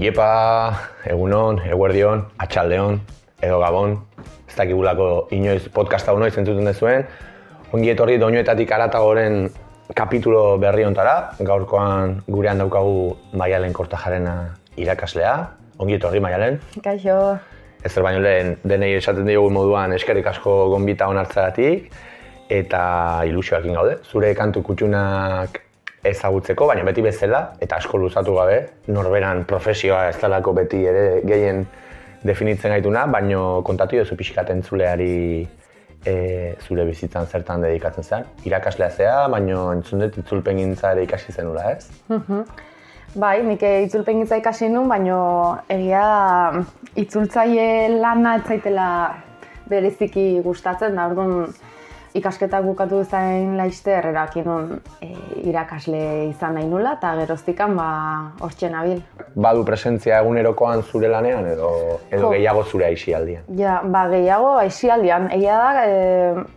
Iepa, egunon, eguerdion, atxaldeon, edo gabon, ez dakigulako inoiz podcast hau noiz entzuten dezuen. Ongi etorri doinuetatik aratagoren kapitulo berri ontara, gaurkoan gurean daukagu Maialen Kortajarena irakaslea. Ongi etorri Maialen. Kaixo. Ez baino lehen denei esaten diogu moduan eskerrik asko gonbita onartzaratik eta ilusioakin gaude. Zure kantu kutxunak ezagutzeko, baina beti bezala, eta asko luzatu gabe, norberan profesioa ez dalako beti ere gehien definitzen gaituna, baina kontatu jozu pixkat entzuleari e, zure bizitzan zertan dedikatzen zen. Irakaslea zea, baina entzun dut itzulpen ere ikasi zenula, ez? Mhm. Bai, nik itzulpen gintza ikasi nun, baina egia itzultzaile lana ez zaitela bereziki gustatzen, da orduan ikasketak bukatu zain laizte errakin nun e, irakasle izan nahi nula, eta geroztikan ba, hortxe nabil. Badu presentzia egunerokoan zure lanean edo, edo gehiago zure aixialdian? Ja, ba, gehiago aixialdian. Egia da, e,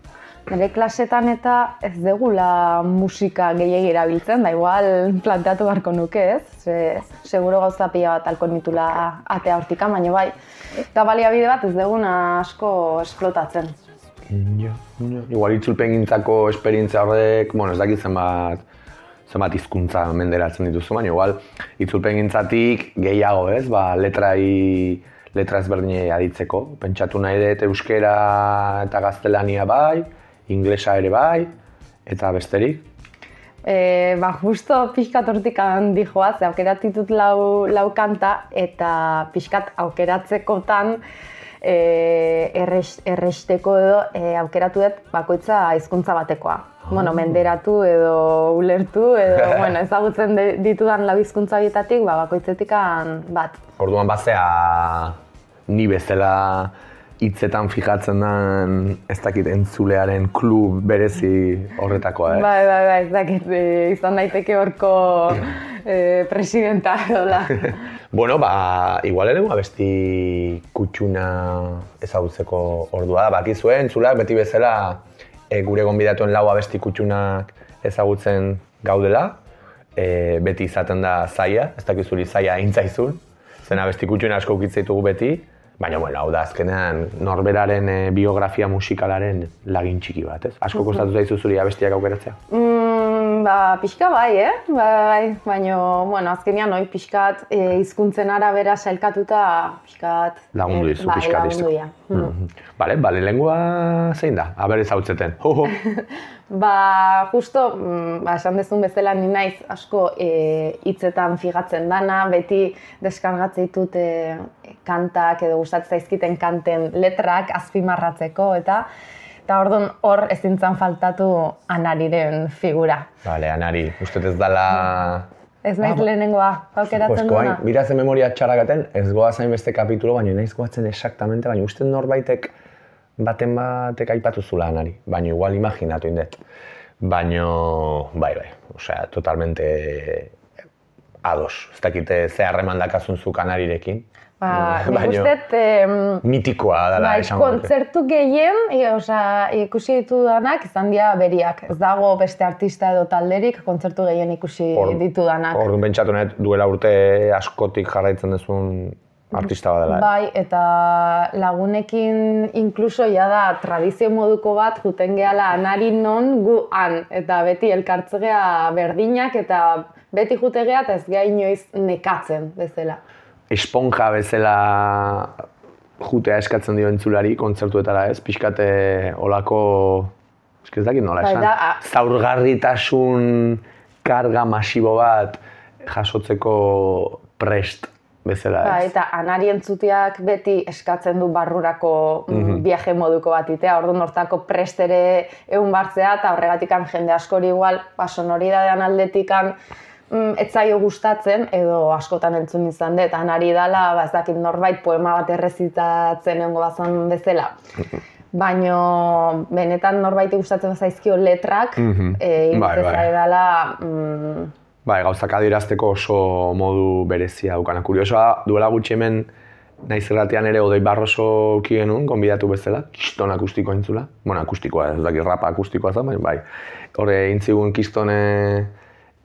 nire klasetan eta ez degula musika gehiagi erabiltzen, da igual planteatu beharko nuke ez, Ze, seguro gauza pila bat alko nitula atea hortikan, baina bai, eta baliabide bat ez deguna asko esplotatzen. Ja, ja. Igual itzulpen gintzako esperientzia horrek, bueno, ez dakit zenbat, zenbat izkuntza menderatzen dituzu, baina igual itzulpen gintzatik gehiago ez, ba, letrai, letra ezberdine aditzeko. Pentsatu nahi dut euskera eta gaztelania bai, inglesa ere bai, eta besterik. E, ba, justo pixkat hortik handi joaz, aukeratitut lau, lau kanta, eta pixkat aukeratzekotan, e, erresteko edo e, aukeratu dut bakoitza hizkuntza batekoa. Bueno, ah. menderatu edo ulertu edo bueno, ezagutzen ditudan lau hizkuntza bietatik, ba, bakoitzetik bat. Orduan bazea ni bezala hitzetan fijatzen den ez dakit entzulearen klub berezi horretakoa, eh? Bai, bai, bai, ez dakit eh, izan daiteke horko eh, presidenta dola. bueno, ba, igual ere abesti kutxuna ezagutzeko ordua da, bakizue, entzulak beti bezala e, gure gonbidatuen lau abesti kutxunak ezagutzen gaudela, e, beti izaten da zaia, ez dakizuri zaia intzaizun, zen abesti kutxuna asko ukitzeitugu beti, Baina, bueno, hau da, azkenean norberaren e, biografia musikalaren lagin txiki bat, ez? Asko kostatu zaizu zuri abestiak aukeratzea? Mm, ba, pixka bai, eh? Bai, baina, bueno, azkenean, oi, pixkat e, izkuntzen arabera sailkatuta, pixkat... Lagundu dizu, bai, pixkat lagundu ja. Mm -hmm. Bale, bale, lengua zein da? Aber ez hau txeten. Ba, justo, mm, ba, esan dezun bezala ni naiz asko e, hitzetan figatzen dana, beti deskargatzen ditut e, kantak edo gustatzen zaizkiten kanten letrak azpimarratzeko eta eta orduan hor ezintzan faltatu anariren figura. Vale, anari, uste ez dala... Ez naiz ah, lehenengoa, aukeratzen duena. Mira ze memoria txarragaten, ez goa zain beste kapitulo, baina naiz goatzen exactamente, baina uste norbaitek baten batek aipatu zula anari, baina igual imaginatu indet. Baina, bai, bai, osea, totalmente ados. Ez dakite ze harreman dakazun zu kanarirekin. Ba, mm, Baina, mitikoa dela bai, esan Kontzertu gehien, e, osea, ikusi ditu danak, izan dira beriak. Ez dago beste artista edo talderik, kontzertu gehien ikusi Or, ditu danak. Orduan bentsatu duela urte askotik jarraitzen duzun artista badela. Eh? Bai, eta lagunekin inkluso ja da tradizio moduko bat juten gehala anari non gu han. Eta beti elkartzegea berdinak eta beti jutegea eta ez geha inoiz nekatzen bezala. Esponja bezala jutea eskatzen dio entzulari kontzertuetara ez, pixkate olako, ez dakit nola bai, esan, zaurgarritasun karga masibo bat jasotzeko prest bezala ba, ez. eta anari entzutiak beti eskatzen du barrurako mm viaje moduko bat itea, orduan hortako prestere egun bartzea, eta horregatik jende askori igual, ba, sonoridadean aldetikan mm, ez zaio gustatzen, edo askotan entzun izan dut, anari dala, ba, ez dakit norbait poema bat errezitatzen egon bazan bezala. Baina benetan norbait gustatzen zaizkio letrak, mm -hmm. e, bai, bai. dala, mm, Bai, gauzak adirazteko oso modu berezia dukana. Kuriosoa, duela gutxi hemen naiz erratean ere odei barroso genuen, konbidatu bezala, kiston akustiko entzula. Bueno, akustikoa, ez daki rapa akustikoa zen, bai. Horre, intzigun kistone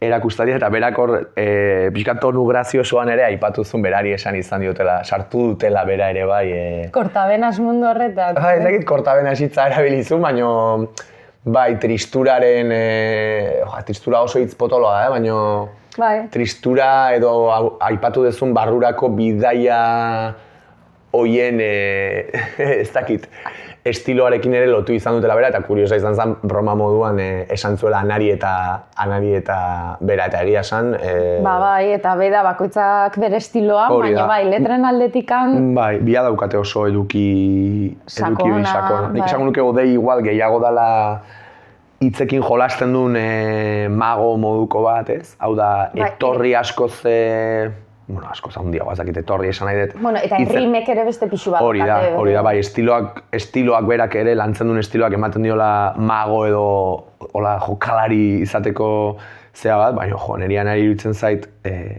erakustatia eta berakor e, pixkat tonu graziosoan ere aipatu zuen berari esan izan diotela, sartu dutela bera ere bai. E... Kortabenas mundu horretan. Ha, ez dakit kortabenas hitza erabilizu, baino bai, tristuraren, e, oja, tristura oso hitz potoloa, eh? baino Bai. tristura edo aipatu dezun barrurako bidaia hoien, e, ez dakit, estiloarekin ere lotu izan dutela bera, eta kuriosa izan zen broma moduan e, esan zuela anari eta anari eta bera eta egia esan. E, Ba, bai, eta beda bakoitzak bere estiloa, baina bai, letren aldetikan, Bai, bila daukate oso eduki, eduki Sakona. Nik bai. esango nuke odei igual gehiago dala hitzekin jolasten duen e, mago moduko bat, ez? Hau da, Bai. etorri askoz, e, bueno, askoz handiago, ez dakit, etorri esan nahi dut. bueno, eta hitze- rimek ere beste pixu bat. Hori da, hori da, bai, estiloak, estiloak berak ere, lantzen duen estiloak ematen diola mago edo hola, jokalari izateko zea bat, baina jo, niri anari iruditzen zait, e,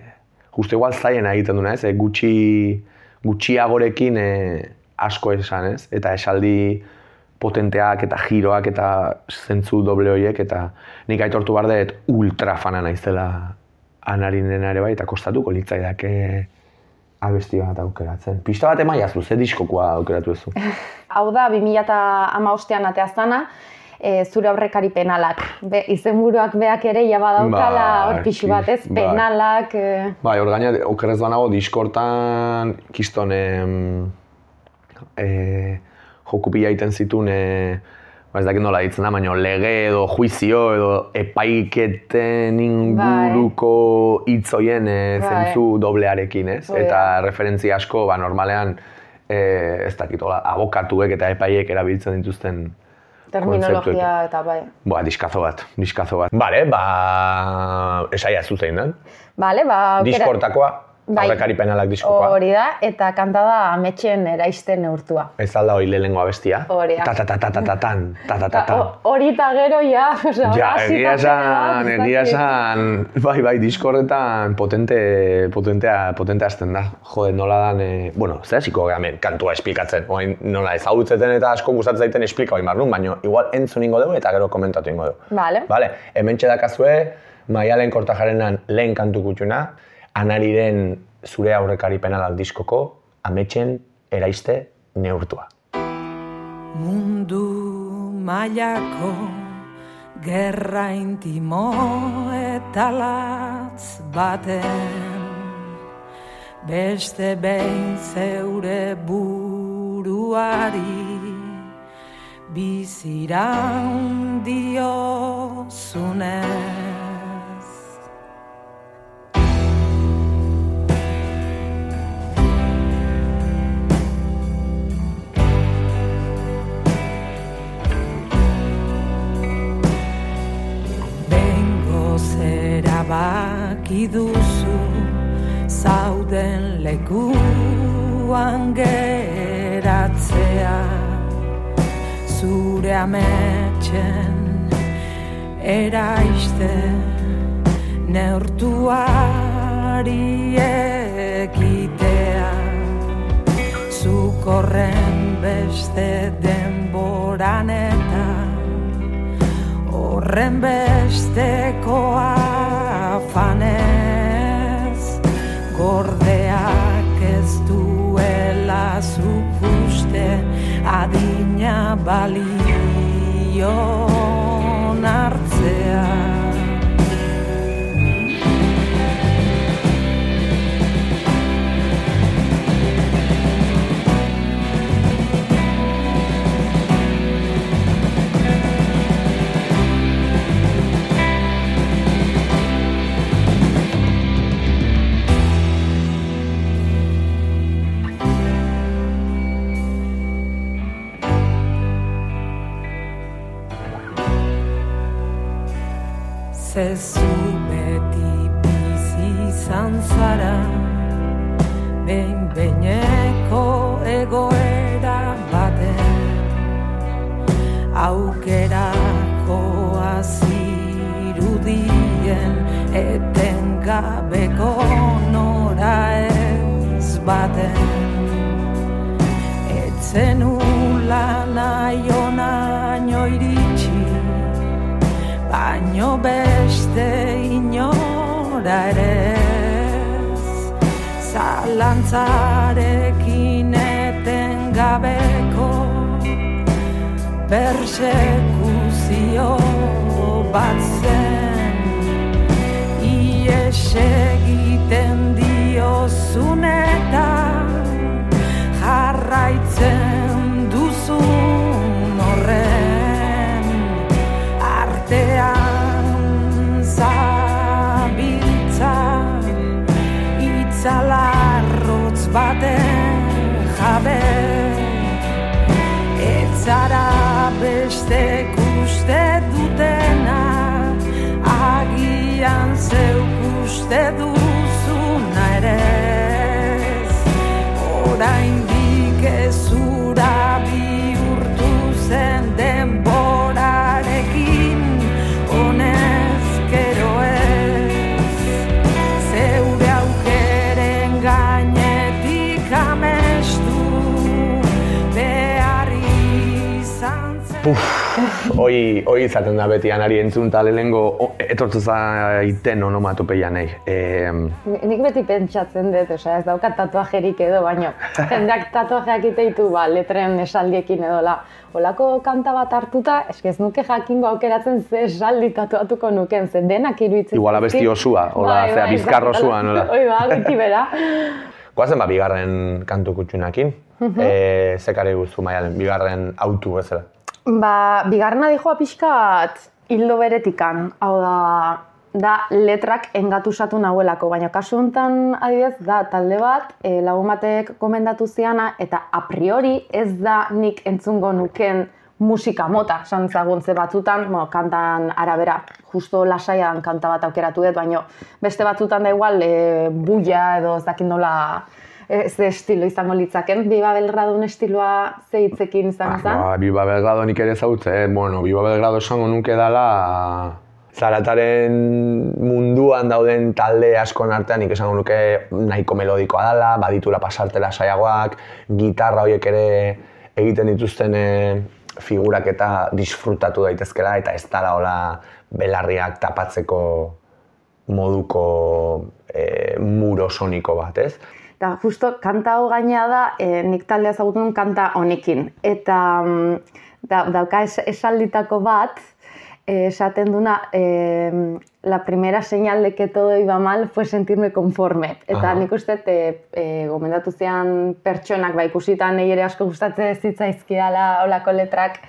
justu igual zaien egiten duna, ez? E, gutxi, gutxiagorekin e, asko esan, ez? Eta esaldi potenteak eta giroak eta zentzu doble horiek eta nik aitortu behar dut ultra fana naizela anarinen ere bai eta kostatuko litzaidake abesti bat aukeratzen. Pista bat emaiazu, ze diskokoa aukeratu duzu? Hau da, 2008an atea zana, e, zure aurrekari penalak. Be, izenburuak beak ere ja badaukala, Bai, hor pixu bat, ez? bai. Penalak, e, Bai, hor gaina, okerrez banago, diskortan, kiston, em, e, joku pila egiten zituen, e, ba ez dakit nola ditzen da, baina lege edo juizio edo epaiketen inguruko hitz hoien e, Bai. zentzu doblearekin, ez? Da. Eta referentzia asko, ba, normalean, e, ez dakit, hola, abokatuek eta epaiek erabiltzen dituzten terminologia eta bai. Ba, diskazo bat, diskazo bat. Bale, ba, esaia zuzein den. Bale, ba, Diskortakoa, Bai. aurrekari penalak diskokoa. Hori da, eta kanta da ametxen eraisten neurtua. Ez alda hori lehenengo abestia. Hori da. Ta ta ta ta ta ta tan, ta ta ta ho- Hori eta gero, ja, osea, Ja, hasita egia esan, ez egia esan, bai, bai, disko horretan potente, potentea, potente hasten da. Jode, nola dan, e, bueno, zer hasiko gara hemen kantua esplikatzen. Oain, nola ezagutzeten eta asko gustatzen zaiten esplika hori marrun, baina igual entzun ingo dugu eta gero komentatu ingo dugu. Vale. Vale, hemen txedakazue, Maialen Kortajarenan lehen kantu kutxuna, anariren zure aurrekari penalak diskoko, ametxen eraiste neurtua. Mundu mailako gerra intimo eta latz baten Beste behin zeure buruari biziran diozunez baki duzu zauden lekuan geratzea. Zure ametxen eraiste neurtuari ekitea. Zukorren beste denboran eta horren besteko valley Zalantzarekin eten gabeko Persekuzio bat zen. Ies bestek uste dutena Agian zeuk uste duzuna hoi, hoi izaten da beti anari entzun eta lehenengo etortzen zaiten onomatopeian nahi. E, Ni- Nik beti pentsatzen dut, osea, ez daukat tatuajerik edo, baino jendeak tatuajeak iteitu, ba, letren esaldiekin edo la. Olako kanta bat hartuta, eske ez nuke jakingo aukeratzen ze esaldi tatuatuko nuken, ze denak iruditzen. Igual abesti osua, hola, zera, bizkar osua, nola? Hoi ba, guti bera. Goazen ba, bigarren kantu kutxunakin. Mhm. e, zekare guzu maialen, bigarren autu bezala. Ba, bigarrena dijoa pixkat hildo beretikan, hau da, da letrak engatusatu nahuelako, baina kasu honetan adibidez da talde bat, e, lagun batek gomendatu ziana, eta a priori ez da nik entzungo nuken musika mota, esan ezagun ze batzutan, bueno, kantan arabera, justo lasaian kanta bat aukeratu dut, baina beste batzutan da igual e, buia edo ez dakit nola e, ze estilo izango litzaken, Biba Belgradun estiloa ze hitzekin izan Ah, zen. ba, Bilba Belgrado nik ere zautze, eh? bueno, Bilba Belgrado esango nuke dala Zarataren munduan dauden talde askon artean nik esango nuke nahiko melodikoa dela, baditula pasartela saiagoak, gitarra horiek ere egiten dituzten eh, figurak eta disfrutatu daitezkela eta ez dala hola belarriak tapatzeko moduko e, muro soniko bat, ez? Eta justo kanta hau gainea da, e, nik taldea ezagutu nuen kanta honekin. Eta mm, da, dauka es, esalditako bat, eh, esaten duna, eh, la primera señal de que todo iba mal fue sentirme conforme. Eta Aha. nik uste, e, e, gomendatu zian pertsonak, ba, ikusitan ere asko gustatzen zitzaizkidala olako letrak,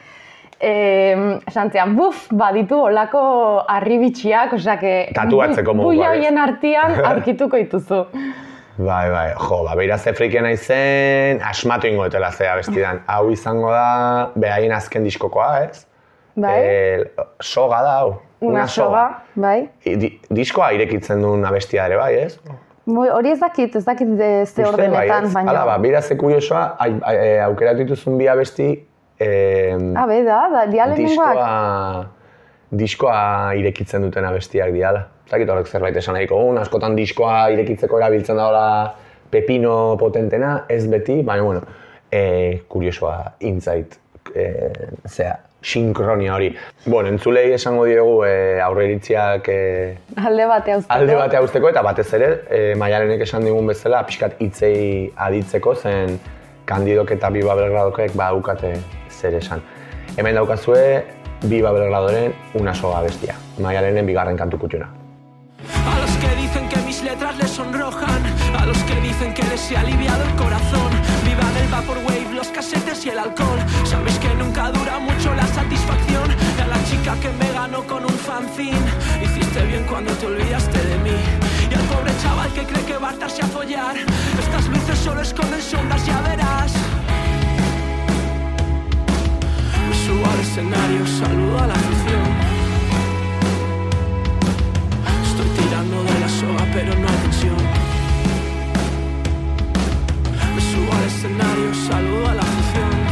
eh, esan buf, baditu olako arribitxiak, osea, que... Tatuatzeko modukoak, Buia horien artean aurkituko dituzu. Bai, bai, jo, ba, beira ze frikia nahi zen, asmatu ingo dutela zea bestidan. Hau izango da, behaien azken diskokoa, ez? Bai? Eh, soga da, hau. Una soga, bai. I- Di, diskoa irekitzen duen abestia ere, bai, ez? Hori ez dakit, ez dakit de, ze Uste, ordenetan, ez? baina... Hala, ba, beira ze kuriosoa, ai, ai, e, aukeratu dituzun bi abesti, eh, Ah, be, da, da, dialenengoak. diskoa, diskoa irekitzen duten abestiak diala. Ez dakit horrek zerbait esan nahiko un, askotan diskoa irekitzeko erabiltzen da hola pepino potentena, ez beti, baina bueno, e, kuriosoa intzait, e, zera, sinkronia hori. Bueno, entzulei esango diegu e, aurreiritziak e, Alde batea uzteko. alde batea usteko eta batez ere, e, Maialenek esan digun bezala, pixkat hitzei aditzeko zen Kandidok eta Biba Belgradokek badukate zer esan. Hemen daukazue Biba Belgradoren una soga bestia. Maialenen bigarren kantu kutxuna. A los que dicen que mis letras les sonrojan, a los que dicen que les he aliviado el corazón. Vivan el vaporwave, los casetes y el alcohol. Sabéis que nunca dura mucho la satisfacción. A la chica que me ganó con un fanzine, hiciste bien cuando te olvidaste de mí. Y al pobre chaval que cree que va a hartarse a follar, estas luces solo esconden sombras, ya verás. Al escenario, saludo a la afición. Estoy tirando de la soga, pero no hay tensión. Me subo al escenario, saludo a la afición.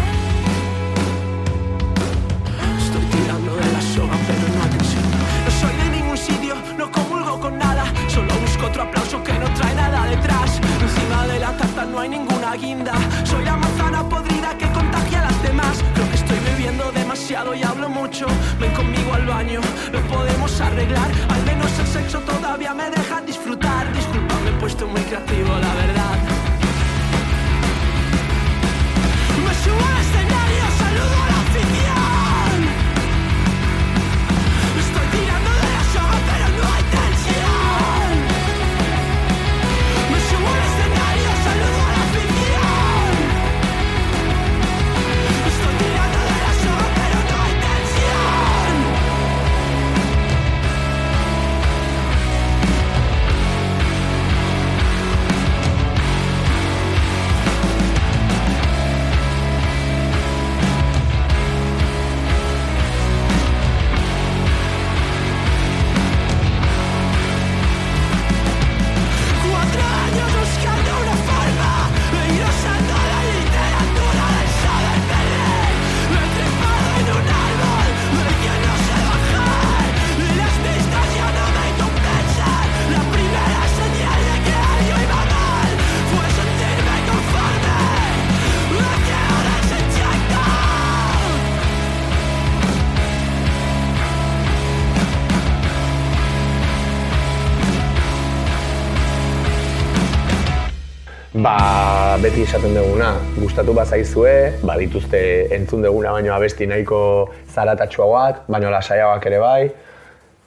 Esaten duguna, gustatu bazaizue, badituzte entzun duguna baino abesti nahiko zaratatxuagoak, baino lasaiagoak ere bai.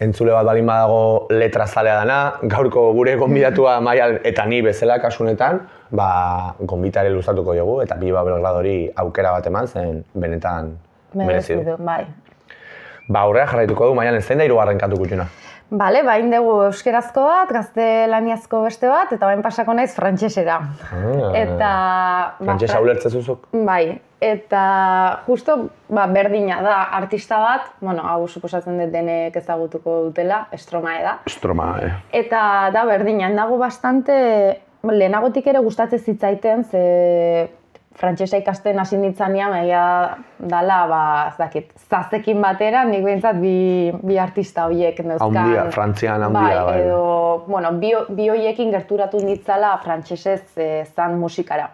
Entzule bat balin badago letra zalea dana, gaurko gure gonbidatua maial eta ni bezala kasunetan, ba, gonbitare luzatuko dugu eta Bilbao Belgradori aukera bat eman zen benetan merezi du. Bai. Ba, aurrera jarraituko du maialen zein da hirugarren kantu kutxuna. Bale, bain dugu euskerazko bat, gaztelaniazko beste bat, eta bain pasako naiz frantsesera. Ah. Eta... ba, Frantsesa fra- ulertzen zuzuk? Bai, eta justo ba, berdina da artista bat, bueno, hau suposatzen dut denek ezagutuko dutela, Stromae da. Estroma, eh. Eta da berdina, nago bastante, lehenagotik ere gustatzen zitzaiten, ze frantsesa ikasten hasi nintzanean, egia dala, ba, ez dakit, zazekin batera, nik behintzat bi, bi artista horiek neuzkan. Haundia, Frantzian haundia, bai. edo, bueno, bi, bi horiekin gerturatu nitzala frantsesez e, zan musikara.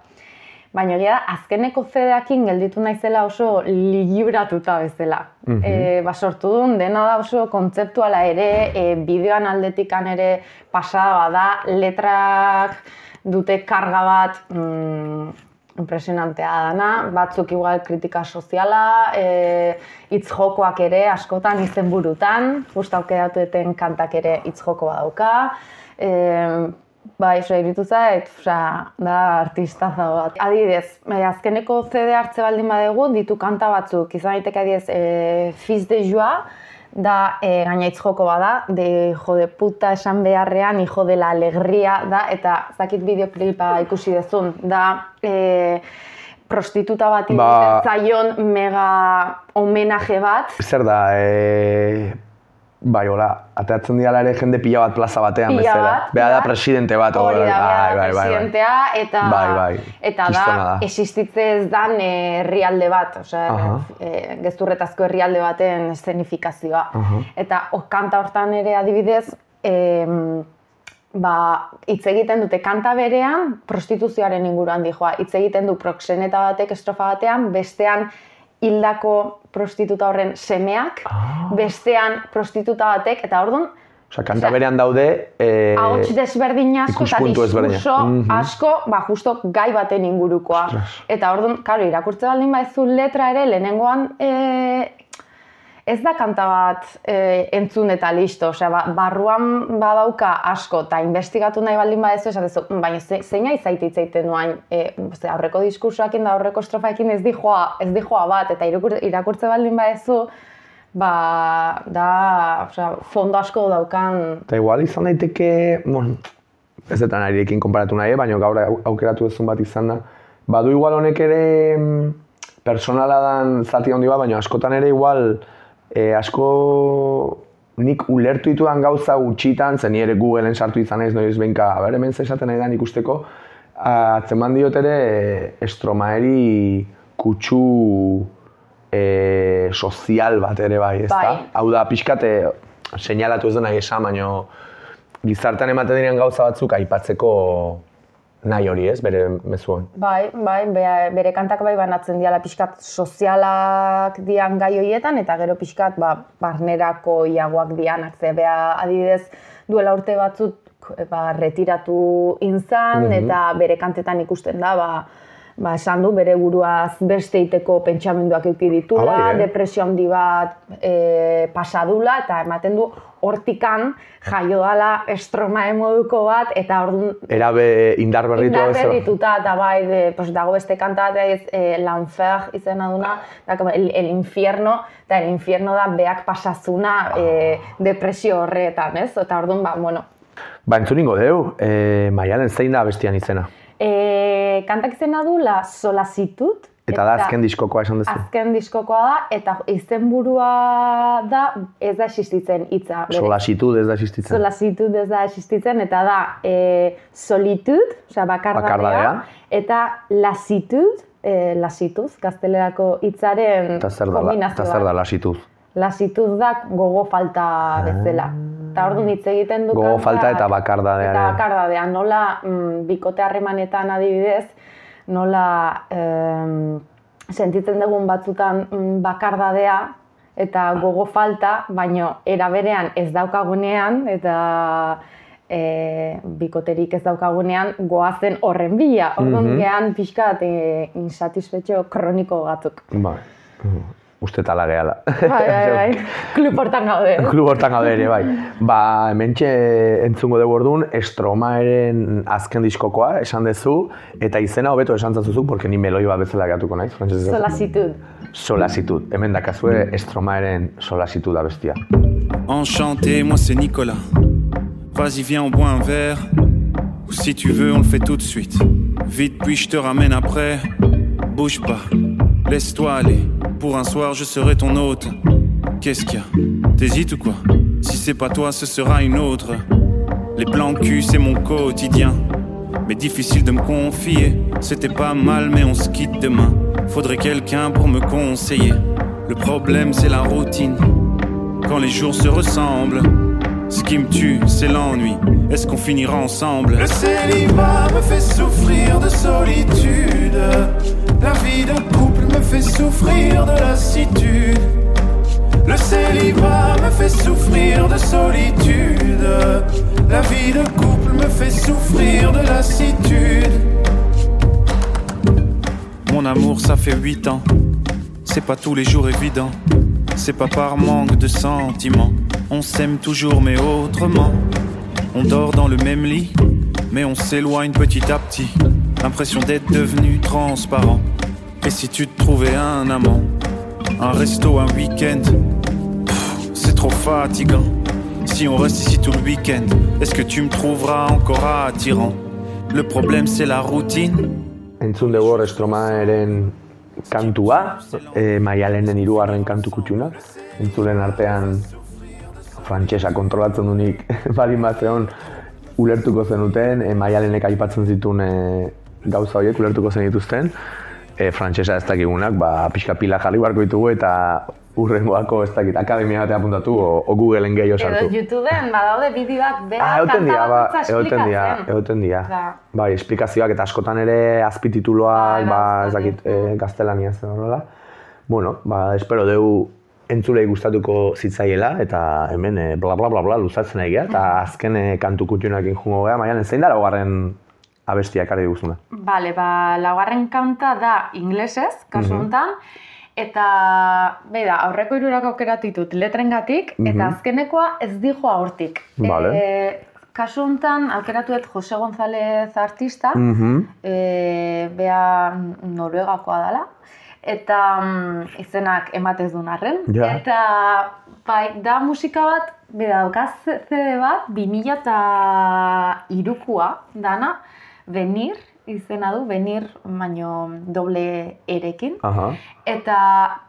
Baina egia da, azkeneko zedeakin gelditu naizela oso libratuta bezala. e, ba, sortu duen, dena da oso kontzeptuala ere, e, bideoan aldetikan ere pasada bada, letrak dute karga bat mm, impresionantea dana, batzuk igual kritika soziala, e, hitz jokoak ere askotan izen burutan, justa aukeratu duten kantak ere hitz joko badauka, e, Bai, oso iritu zait, da artistaza bat. Adibidez, bai, azkeneko CD hartze baldin badegu, ditu kanta batzuk, izan daiteke adibidez, e, Fils de Joie, da e, gainaitz joko bada, de hijo de puta esan beharrean, hijo de la alegría da, eta zakit bideoklipa ikusi dezun, da e, prostituta bat Ba- zaion mega homenaje bat, Zer da, e... Bai, hola, ateatzen diala ere jende pila bat plaza batean Pila bezala. bat, Bea da presidente bat. Hori da, bai, bai, bai, presidentea, eta, Bai, bai, eta da, da. existitze ez dan eh, herrialde bat, osea, Aha. e, gezurretazko herrialde baten eszenifikazioa. Aha. Eta o, kanta hortan ere adibidez, em, ba, hitz egiten dute kanta berean prostituzioaren inguruan dijoa. Hitz egiten du proxeneta batek estrofa batean, bestean hildako prostituta horren semeak, Ah. bestean prostituta batek, eta orduan, Osa, kanta berean daude... E... ahots desberdin asko eta diskurso Mhm. asko, ba, justo gai baten ingurukoa. Ostras. Eta orduan, karo, irakurtze baldin badezu letra ere, lehenengoan e, ez da kanta bat e, entzun eta listo, osea, ba, barruan badauka asko, eta investigatu nahi baldin badezu, esatezu, "Mm, baina ze, zeina izait hitz egiten nuain, e, ze, aurreko diskursoakin da aurreko estrofaekin ez dijoa, ez dijoa bat, eta irakur, irakurtze baldin badezu, ba, da, osea, fondo asko daukan Eta igual izan daiteke, bueno, ez dut nahirekin konparatu nahi, baina gaur au- aukeratu duzun bat izan da. Badu igual honek ere mm, personala dan zati handi bat, baina askotan ere igual e, asko nik ulertu ditudan gauza gutxitan, zen ere Googleen sartu izan ez noiz behinka, ber, hemen ze esaten nahi da ikusteko, atzeman diot ere estromaeri kutsu e, sozial bat ere bai, ezta? Bai. Hau da, pixkate, seinalatu ez da nahi esan, baino gizartean ematen diren gauza batzuk aipatzeko nahi hori ez, bere mezuan. Bai, bai, be- bere kantak bai banatzen diala pixkat sozialak dian gai horietan, eta gero pixkat ba, barnerako iagoak dianak, ze bea adidez duela urte batzuk ba, retiratu inzan, eta bere kantetan ikusten da, ba, ba, esan du bere buruaz beste iteko pentsamenduak eduki ditula, Ah, bai, eh? depresio handi bat e, pasadula, eta ematen du hortikan jaio dala estromae moduko bat, eta orduan Erabe indar berritu Indar berrituta, eta bai, de, pues, dago beste kanta bat ez, eh, L'Enfer izena duna, da, el, el infierno, eta el infierno da beak pasazuna eh, depresio horretan, ez? Eta orduan, ba, bueno, Ba, entzuningo deu, e, Maialen zein da bestian izena. E, kantak izena du La Solicitud. Eta da azken diskokoa esan duzu. Azken diskokoa da, eta izenburua da, ez da existitzen hitza. Solasitud ez da existitzen. Solicitud ez da existitzen, eta da e, solitud, osea bakardadea, eta lasitud, e, lasituz, gaztelerako hitzaren kombinazioa. eta zer da lasituz. Lasitud da gogo falta bezala. Eta orduan hitz egiten du. Gogo falta eta bakardadearen. Eta bakardadea, nola mm, bikote harremanetan adibidez, nola em, sentitzen dugun batzutan mm, bakardadea eta gogo falta, baino era berean ez daukagunean eta e, bikoterik ez daukagunean goazen horren bila. Orduan Mhm. gehan pixkat e, insatisfetxo kroniko batzuk. Bai. Uste tala gehala. Bai, bai, bai. Klub hortan gaude. eh? Klub hortan gaude ere, bai. Ba, hementxe entzungo dugu orduan, Estromaeren azken diskokoa esan dezu, eta izena hobeto esan zazuzu, porque ni meloi bat bezala gatuko naiz, frantzesez. Solasitud. Solasitud. Hemen dakazue Estromaeren solasitud da bestia. Enchanté, moi c'est Nicolas. Vas-y, viens, on boit un verre. Ou si tu veux, on le fait tout de suite. Vite, puis je te ramène après. Bouge pas, laisse-toi aller. Pour un soir, je serai ton hôte. Qu'est-ce qu'il y a? T'hésites ou quoi? Si c'est pas toi, ce sera une autre. Les plans cul, c'est mon quotidien. Mais difficile de me confier. C'était pas mal, mais on se quitte demain. Faudrait quelqu'un pour me conseiller. Le problème, c'est la routine quand les jours se ressemblent. Ce qui me tue, c'est l'ennui. Est-ce qu'on finira ensemble? Le célibat me fait souffrir de solitude. La vie de couple me fait souffrir de lassitude. Le célibat me fait souffrir de solitude. La vie de couple me fait souffrir de lassitude. Mon amour, ça fait huit ans. C'est pas tous les jours évident. C'est pas par manque de sentiments. On s'aime toujours, mais autrement. On dort dans le même lit, mais on s'éloigne petit à petit. L'impression d'être devenu transparent. Et si tu te trouvais un amant, un resto, un week-end, c'est trop fatigant. Si on reste ici tout le week-end, est-ce que tu me trouveras encore attirant? Le problème, c'est la routine. Frantsesa kontrolatzen dunik badin bat zeon ulertuko zenuten, e, Maialenek aipatzen zituen e, gauza horiek ulertuko zenituzten. E, frantsesa ez dakigunak, ba, pixka pila jarri barko ditugu eta urrengoako ez dakit, akademia batean apuntatu o, o Googleen gehiago Edo sartu. YouTubeen badaude bideoak bera Ah, egoten dira, ba, bakoitza egoten dira, esplikatzen. egoten dira. Osea, Bai, esplikazioak eta askotan ere azpitituluak, Bai, ba, bai, ez dakit, eh, gaztelania zen horrela. Bueno, ba, espero dugu entzulei gustatuko zitzaiela eta hemen eh, bla bla bla bla luzatzen egia eta azken eh, kantu kutxunakin jungo gara, maian zein da laugarren abestia ekarri diguzuna. Bale, ba, laugarren kanta da inglesez, kasu honetan, eta, beida, aurreko hirurak aukeratu ditut letrengatik, eta azkenekoa ez dijoa hortik. Vale. E, kasu honetan, aukeratu dut Jose González artista, Mhm. e, bea noruegakoa dela, eta mm, izenak ematez duen arren. Ja. Eta bai, da musika bat, beda, daukaz CD bat, 2000 eta irukua dana, Benir izena du, Benir baino doble erekin. Aha. Eta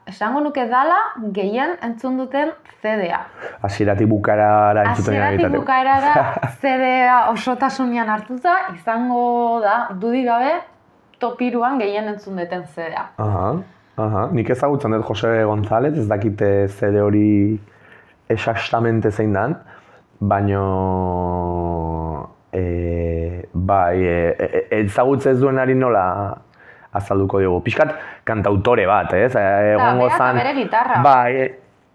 esango nuke dala gehien entzun duten CD-a. Hasieratik bukarara entzuten Hasieratik egiteko. bukaerara CD-a osotasunean hartuta, izango da, dudik gabe, topiruan gehien entzun duten CD-a. Aha, aha. Nik ezagutzen dut Jose González, ez dakite zede hori exactamente zein dan, baino e, bai, e, e, ezagutze ez duenari nola azalduko dugu. Piskat kantautore bat, ez? Egongo zan- bere gitarra. Bai, e,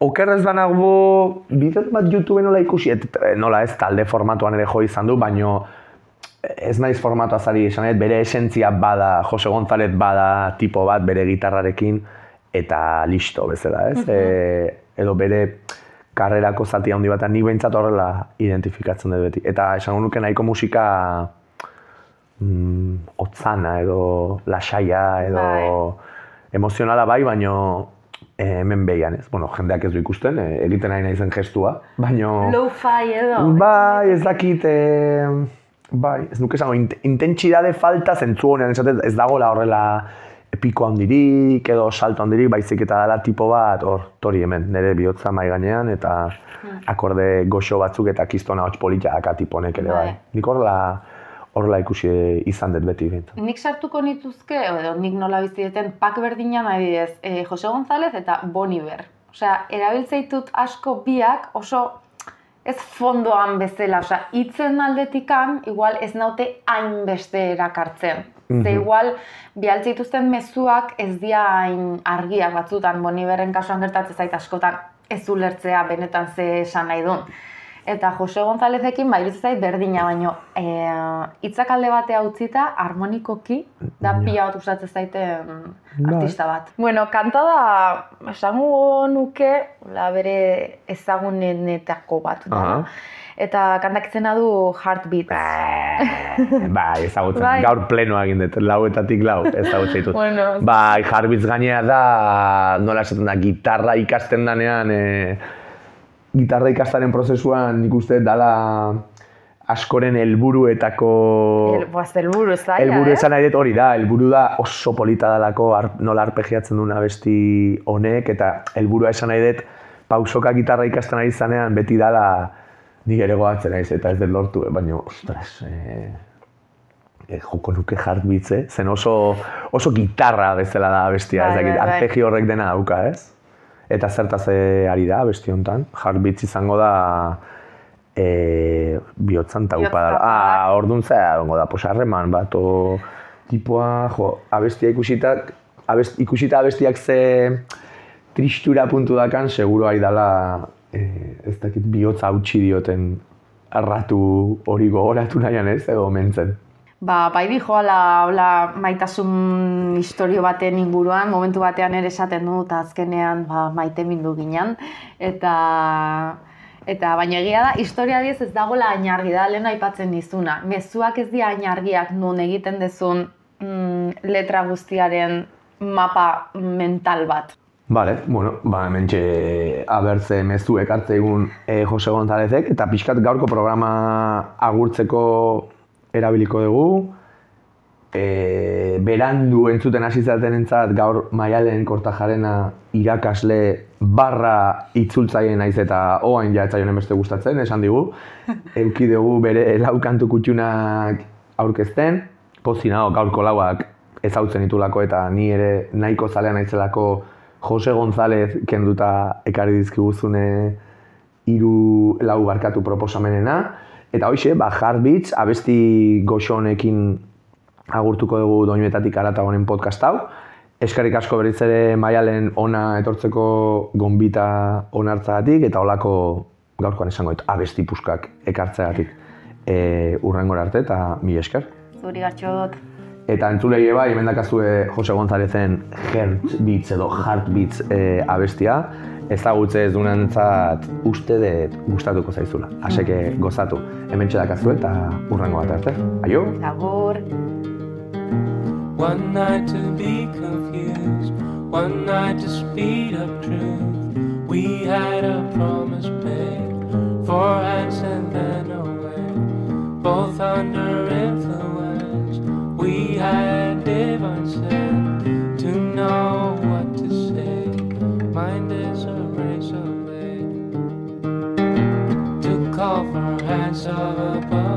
okerrez banago, bidez bat YouTube nola ikusi, et, nola ez talde formatuan ere jo izan du, baino ez naiz formatu azari esan bere esentzia bada, Jose González bada tipo bat bere gitarrarekin, eta listo bezala, ez? e, edo bere karrerako zati handi bat, nik behintzat horrela identifikatzen dut beti. Eta esango nuke nahiko musika mm, otzana edo lasaia edo emozionala bai, baino eh, hemen behian, ez? Bueno, jendeak ez du ikusten, eh, egiten nahi naizen gestua, baino... Lo-fi edo. Bai, ez dakit, eh, bai, ez nuke esango, int intentsitate falta zentzu honean, esaten ez dagoela horrela piko handirik edo salto handirik, baizik eta dela tipo bat, hor, tori hemen, nire bihotza mai gainean, eta akorde goxo batzuk eta kistona hots polita daka tipo honek ere bai. Bai. Nik horrela, horrela ikusi izan dut beti bint. Nik sartuko nituzke, edo nik nola bizi deten, pak berdinan adibidez, e, Jose González eta Bon Iver. Osea, erabiltzeitut asko biak oso ez fondoan bezala, osea, hitzen aldetikan, igual ez naute hainbeste erakartzen. Ze igual, bialtzeituzten mezuak ez dira hain argiak batzutan, Bon Iverren kasuan gertatzen zait askotan ez ulertzea benetan ze esan nahi duen. Eta Jose Gonzalezekin bai iruditzen zait berdina, baino eh, hitzak alde batea utzita harmonikoki da pila bat gustatzen zaiten artista bat. Bueno, kanta da esango nuke la bere ezagunenetako bat da. Aha. Eta kantak izena du Heartbeat. bai, ezagutzen, Bai. gaur plenoa egin dut, lauetatik lau, ezagutzen ditut. Bueno. Bai, jarbitz gainea da, nola esaten da, gitarra ikasten danean, e, gitarra ikastaren prozesuan nik uste dala askoren helburuetako El, boaz, helburu zaila, helburu eh? esan nahi dut hori da, helburu da oso polita dalako ar, nola arpegiatzen duen abesti honek eta helburua esan nahi dut pausoka gitarra ikasten ari zanean beti dala nik ere goatzen naiz eta ez dut lortu, eh, baina ostras, eh, eh, joko nuke jartbitze, zen oso, oso gitarra bezala da bestia, Bai, ez dakit, bai, bai. arpegi horrek dena dauka, ez? Eta zertaz eh, ari da besti honetan, jartbitz izango da e, bihotzan taupa da. Ah, orduan zera, ongo da, pues harreman bat, o tipoa, jo, abestia ikusita, abest, ikusita abestiak ze tristura puntu dakan, seguro ari dala, e, ez dakit, bihotza hautsi dioten arratu hori gogoratu nahian ez, edo mentzen. Ba, bai di joala hola, maitasun historio baten inguruan, momentu batean ere esaten du, eta azkenean ba, maite mindu ginen. Eta, eta baina egia da, historia diez ez dagoela ainargi da, lehen aipatzen dizuna. Mezuak ez dira ainargiak nun egiten dezun mm, letra guztiaren mapa mental bat. Vale, bueno, ba, hementxe abertze mezu ekartze egun e, Jose Gonzálezek, eta pixkat gaurko programa agurtzeko erabiliko dugu. E, berandu entzuten hasi zaten entzat gaur Maialen Kortajarena irakasle barra itzultzaile naiz eta oain ja etzaionen beste gustatzen, esan digu. Euki dugu bere lau kantu kutxunak aurkezten, pozi nago gaurko lauak ezautzen ditulako eta ni ere nahiko zalea naizelako Jose González kenduta ekarri dizkiguzune hiru lau barkatu proposamenena. Eta hoxe, ba, Heartbeats, abesti goxo honekin agurtuko dugu doinuetatik arata honen podcast hau. Eskarrik asko berriz ere maialen ona etortzeko gonbita onartzagatik eta holako gaurkoan esango dut abesti puskak ekartzeagatik. E, urrengora arte eta mi esker. Zuri gatxot. Eta entzulei bai, hemen dakazue Jose Gonzalezen Heartbeats edo Heartbeats e, abestia. Ezagutze ez dunentzat uste dut gustatuko zaizula. Aseke gozatu. Hemen dakazue eta urrengo bat arte. Aio! Agur. One night to be confused, one night to speed up truth. We had a promise made, four hands and then away. Both under influence, we had divine sense of above